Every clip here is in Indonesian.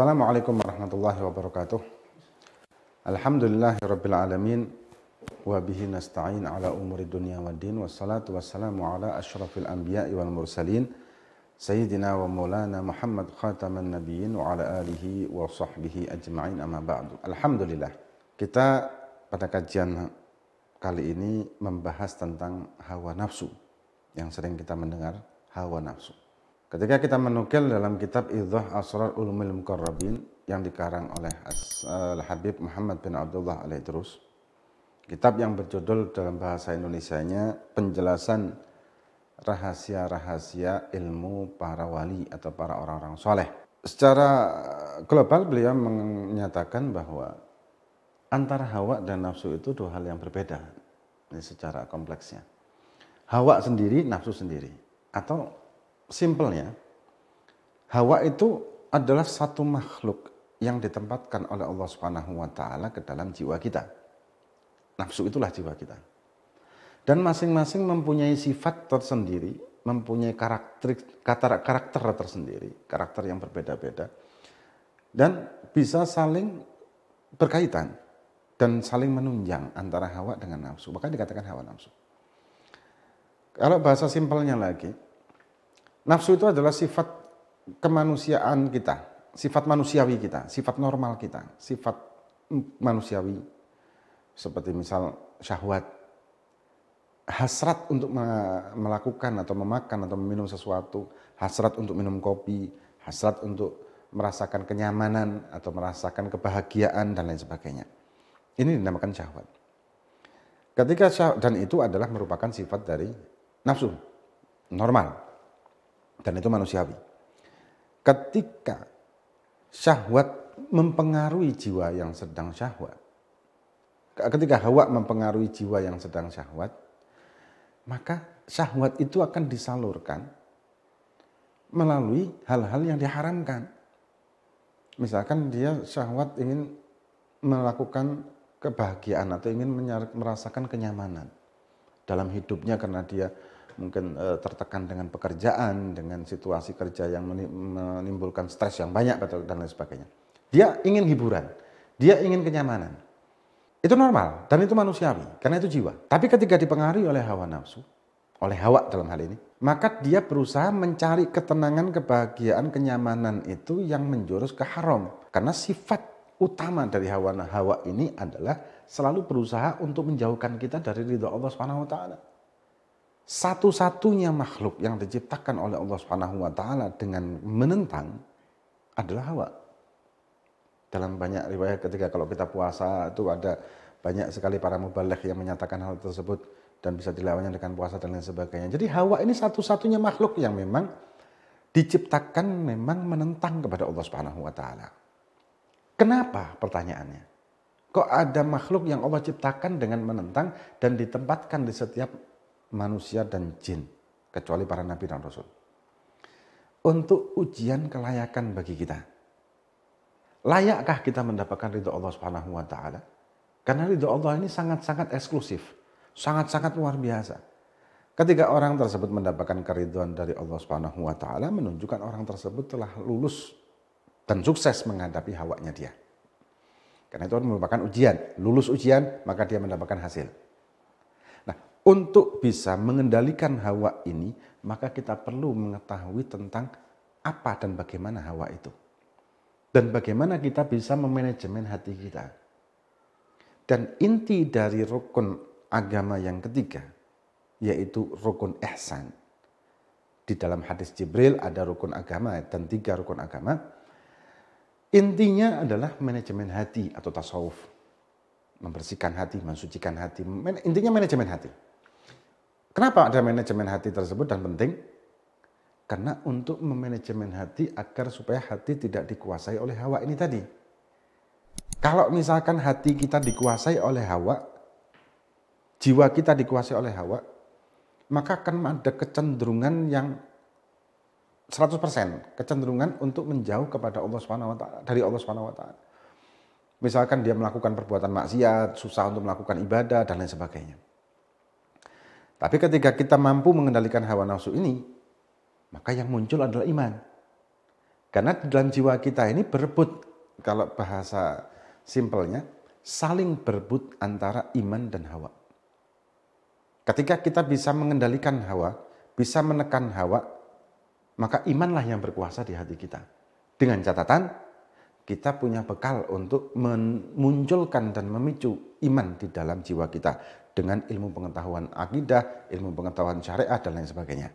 Assalamualaikum warahmatullahi wabarakatuh. Alhamdulillahirabbil alamin wa bihi nasta'in ala umuri dunya waddin wassalatu wassalamu ala asyrafil anbiya'i wal mursalin sayyidina wa maulana Muhammad khataman nabiyyin wa ala alihi wa sahbihi ajma'in amma ba'du. Alhamdulillah. Kita pada kajian kali ini membahas tentang hawa nafsu yang sering kita mendengar hawa nafsu. Ketika kita menukil dalam kitab Idhah Asrar Ulumil Mukarrabin yang dikarang oleh Al-Habib Muhammad bin Abdullah alaih terus, kitab yang berjudul dalam bahasa Indonesianya penjelasan rahasia-rahasia ilmu para wali atau para orang-orang soleh. Secara global beliau menyatakan bahwa antara hawa dan nafsu itu dua hal yang berbeda ini secara kompleksnya. Hawa sendiri, nafsu sendiri. Atau simpelnya, Hawa itu adalah satu makhluk yang ditempatkan oleh Allah Subhanahu wa taala ke dalam jiwa kita. Nafsu itulah jiwa kita. Dan masing-masing mempunyai sifat tersendiri, mempunyai karakter karakter tersendiri, karakter yang berbeda-beda. Dan bisa saling berkaitan dan saling menunjang antara hawa dengan nafsu. Maka dikatakan hawa nafsu. Kalau bahasa simpelnya lagi, Nafsu itu adalah sifat kemanusiaan kita, sifat manusiawi kita, sifat normal kita, sifat manusiawi. Seperti misal syahwat, hasrat untuk melakukan atau memakan atau meminum sesuatu, hasrat untuk minum kopi, hasrat untuk merasakan kenyamanan atau merasakan kebahagiaan dan lain sebagainya. Ini dinamakan syahwat. Ketika syahwat, dan itu adalah merupakan sifat dari nafsu, normal. Dan itu manusiawi. Ketika syahwat mempengaruhi jiwa yang sedang syahwat, ketika hawa mempengaruhi jiwa yang sedang syahwat, maka syahwat itu akan disalurkan melalui hal-hal yang diharamkan. Misalkan dia syahwat ingin melakukan kebahagiaan atau ingin merasakan kenyamanan dalam hidupnya karena dia mungkin uh, tertekan dengan pekerjaan, dengan situasi kerja yang menimbulkan stres yang banyak dan lain sebagainya. Dia ingin hiburan, dia ingin kenyamanan. Itu normal dan itu manusiawi karena itu jiwa. Tapi ketika dipengaruhi oleh hawa nafsu, oleh hawa dalam hal ini, maka dia berusaha mencari ketenangan, kebahagiaan, kenyamanan itu yang menjurus ke haram. Karena sifat utama dari hawa hawa ini adalah selalu berusaha untuk menjauhkan kita dari ridho Allah Subhanahu wa taala satu-satunya makhluk yang diciptakan oleh Allah Subhanahu wa taala dengan menentang adalah hawa. Dalam banyak riwayat ketika kalau kita puasa itu ada banyak sekali para mubalik yang menyatakan hal tersebut dan bisa dilawannya dengan puasa dan lain sebagainya. Jadi hawa ini satu-satunya makhluk yang memang diciptakan memang menentang kepada Allah Subhanahu wa taala. Kenapa pertanyaannya? Kok ada makhluk yang Allah ciptakan dengan menentang dan ditempatkan di setiap manusia dan jin, kecuali para nabi dan rasul. Untuk ujian kelayakan bagi kita. Layakkah kita mendapatkan ridho Allah Subhanahu wa taala? Karena ridho Allah ini sangat-sangat eksklusif, sangat-sangat luar biasa. Ketika orang tersebut mendapatkan keriduan dari Allah Subhanahu wa taala menunjukkan orang tersebut telah lulus dan sukses menghadapi hawanya dia. Karena itu merupakan ujian. Lulus ujian, maka dia mendapatkan hasil. Untuk bisa mengendalikan hawa ini, maka kita perlu mengetahui tentang apa dan bagaimana hawa itu. Dan bagaimana kita bisa memanajemen hati kita. Dan inti dari rukun agama yang ketiga, yaitu rukun ihsan. Di dalam hadis Jibril ada rukun agama dan tiga rukun agama. Intinya adalah manajemen hati atau tasawuf. Membersihkan hati, mensucikan hati. Intinya manajemen hati. Kenapa ada manajemen hati tersebut dan penting? Karena untuk memanajemen hati agar supaya hati tidak dikuasai oleh hawa ini tadi. Kalau misalkan hati kita dikuasai oleh hawa, jiwa kita dikuasai oleh hawa, maka akan ada kecenderungan yang 100% kecenderungan untuk menjauh kepada Allah Subhanahu wa dari Allah Subhanahu wa. Misalkan dia melakukan perbuatan maksiat, susah untuk melakukan ibadah dan lain sebagainya. Tapi ketika kita mampu mengendalikan hawa nafsu ini, maka yang muncul adalah iman. Karena di dalam jiwa kita ini berebut, kalau bahasa simpelnya, saling berebut antara iman dan hawa. Ketika kita bisa mengendalikan hawa, bisa menekan hawa, maka imanlah yang berkuasa di hati kita. Dengan catatan, kita punya bekal untuk memunculkan dan memicu iman di dalam jiwa kita dengan ilmu pengetahuan akidah, ilmu pengetahuan syariat, dan lain sebagainya.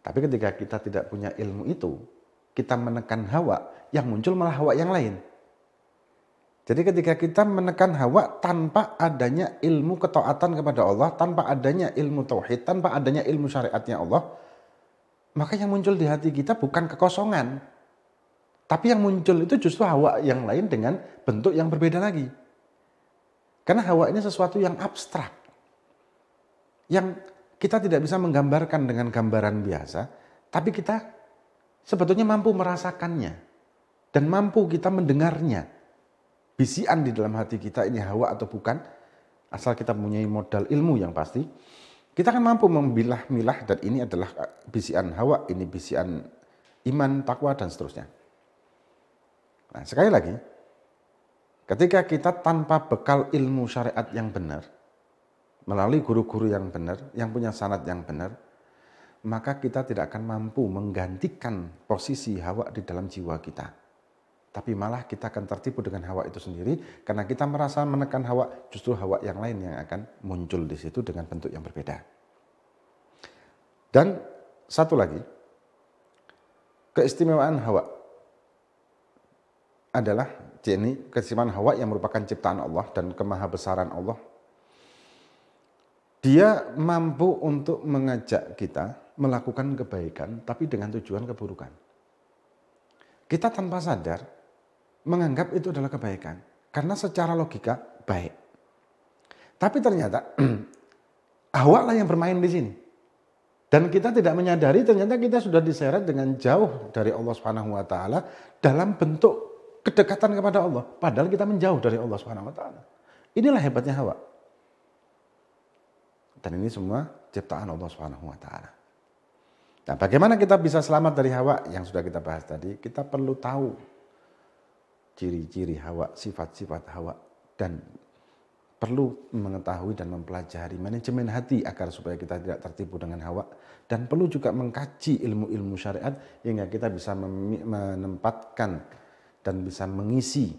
Tapi ketika kita tidak punya ilmu itu, kita menekan hawa, yang muncul malah hawa yang lain. Jadi ketika kita menekan hawa tanpa adanya ilmu ketaatan kepada Allah, tanpa adanya ilmu tauhid, tanpa adanya ilmu syariatnya Allah, maka yang muncul di hati kita bukan kekosongan. Tapi yang muncul itu justru hawa yang lain dengan bentuk yang berbeda lagi. Karena hawa ini sesuatu yang abstrak. Yang kita tidak bisa menggambarkan dengan gambaran biasa, tapi kita sebetulnya mampu merasakannya dan mampu kita mendengarnya. Bisian di dalam hati kita ini hawa atau bukan, asal kita mempunyai modal ilmu yang pasti, kita akan mampu memilah-milah dan ini adalah bisian hawa, ini bisian iman, takwa dan seterusnya. Nah, sekali lagi, ketika kita tanpa bekal ilmu syariat yang benar, melalui guru-guru yang benar, yang punya sanat yang benar, maka kita tidak akan mampu menggantikan posisi hawa di dalam jiwa kita. Tapi malah kita akan tertipu dengan hawa itu sendiri karena kita merasa menekan hawa, justru hawa yang lain yang akan muncul di situ dengan bentuk yang berbeda. Dan satu lagi, keistimewaan hawa adalah ini keistimewaan hawa yang merupakan ciptaan Allah dan kemahabesaran Allah dia mampu untuk mengajak kita melakukan kebaikan, tapi dengan tujuan keburukan. Kita tanpa sadar menganggap itu adalah kebaikan, karena secara logika baik. Tapi ternyata awak lah yang bermain di sini. Dan kita tidak menyadari ternyata kita sudah diseret dengan jauh dari Allah Subhanahu wa taala dalam bentuk kedekatan kepada Allah, padahal kita menjauh dari Allah Subhanahu wa taala. Inilah hebatnya hawa. Dan ini semua ciptaan Allah Subhanahu wa taala. Nah, bagaimana kita bisa selamat dari hawa yang sudah kita bahas tadi? Kita perlu tahu ciri-ciri hawa, sifat-sifat hawa dan perlu mengetahui dan mempelajari manajemen hati agar supaya kita tidak tertipu dengan hawa dan perlu juga mengkaji ilmu-ilmu syariat hingga kita bisa menempatkan dan bisa mengisi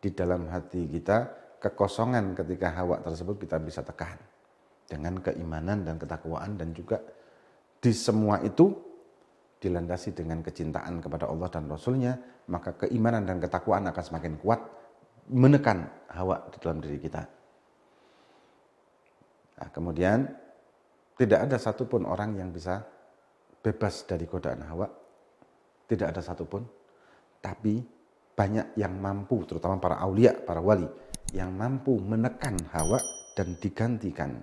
di dalam hati kita kekosongan ketika hawa tersebut kita bisa tekan. Dengan keimanan dan ketakwaan dan juga di semua itu dilandasi dengan kecintaan kepada Allah dan Rasulnya, maka keimanan dan ketakwaan akan semakin kuat menekan hawa di dalam diri kita. Nah, kemudian tidak ada satupun orang yang bisa bebas dari godaan hawa, tidak ada satupun, tapi banyak yang mampu, terutama para aulia, para wali, yang mampu menekan hawa dan digantikan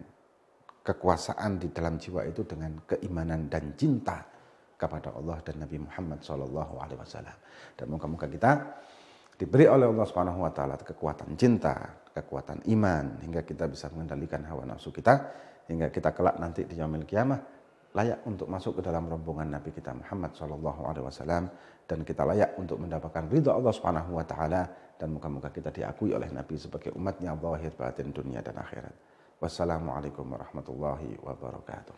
kekuasaan di dalam jiwa itu dengan keimanan dan cinta kepada Allah dan Nabi Muhammad Shallallahu Alaihi Wasallam. Dan moga-moga kita diberi oleh Allah Subhanahu Wa Taala kekuatan cinta, kekuatan iman hingga kita bisa mengendalikan hawa nafsu kita hingga kita kelak nanti di yaumil kiamah layak untuk masuk ke dalam rombongan Nabi kita Muhammad Shallallahu Alaihi Wasallam dan kita layak untuk mendapatkan ridha Allah Subhanahu Wa Taala dan moga-moga kita diakui oleh Nabi sebagai umatnya zahir batin dunia dan akhirat. Wassalamualaikum warahmatullahi wabarakatuh.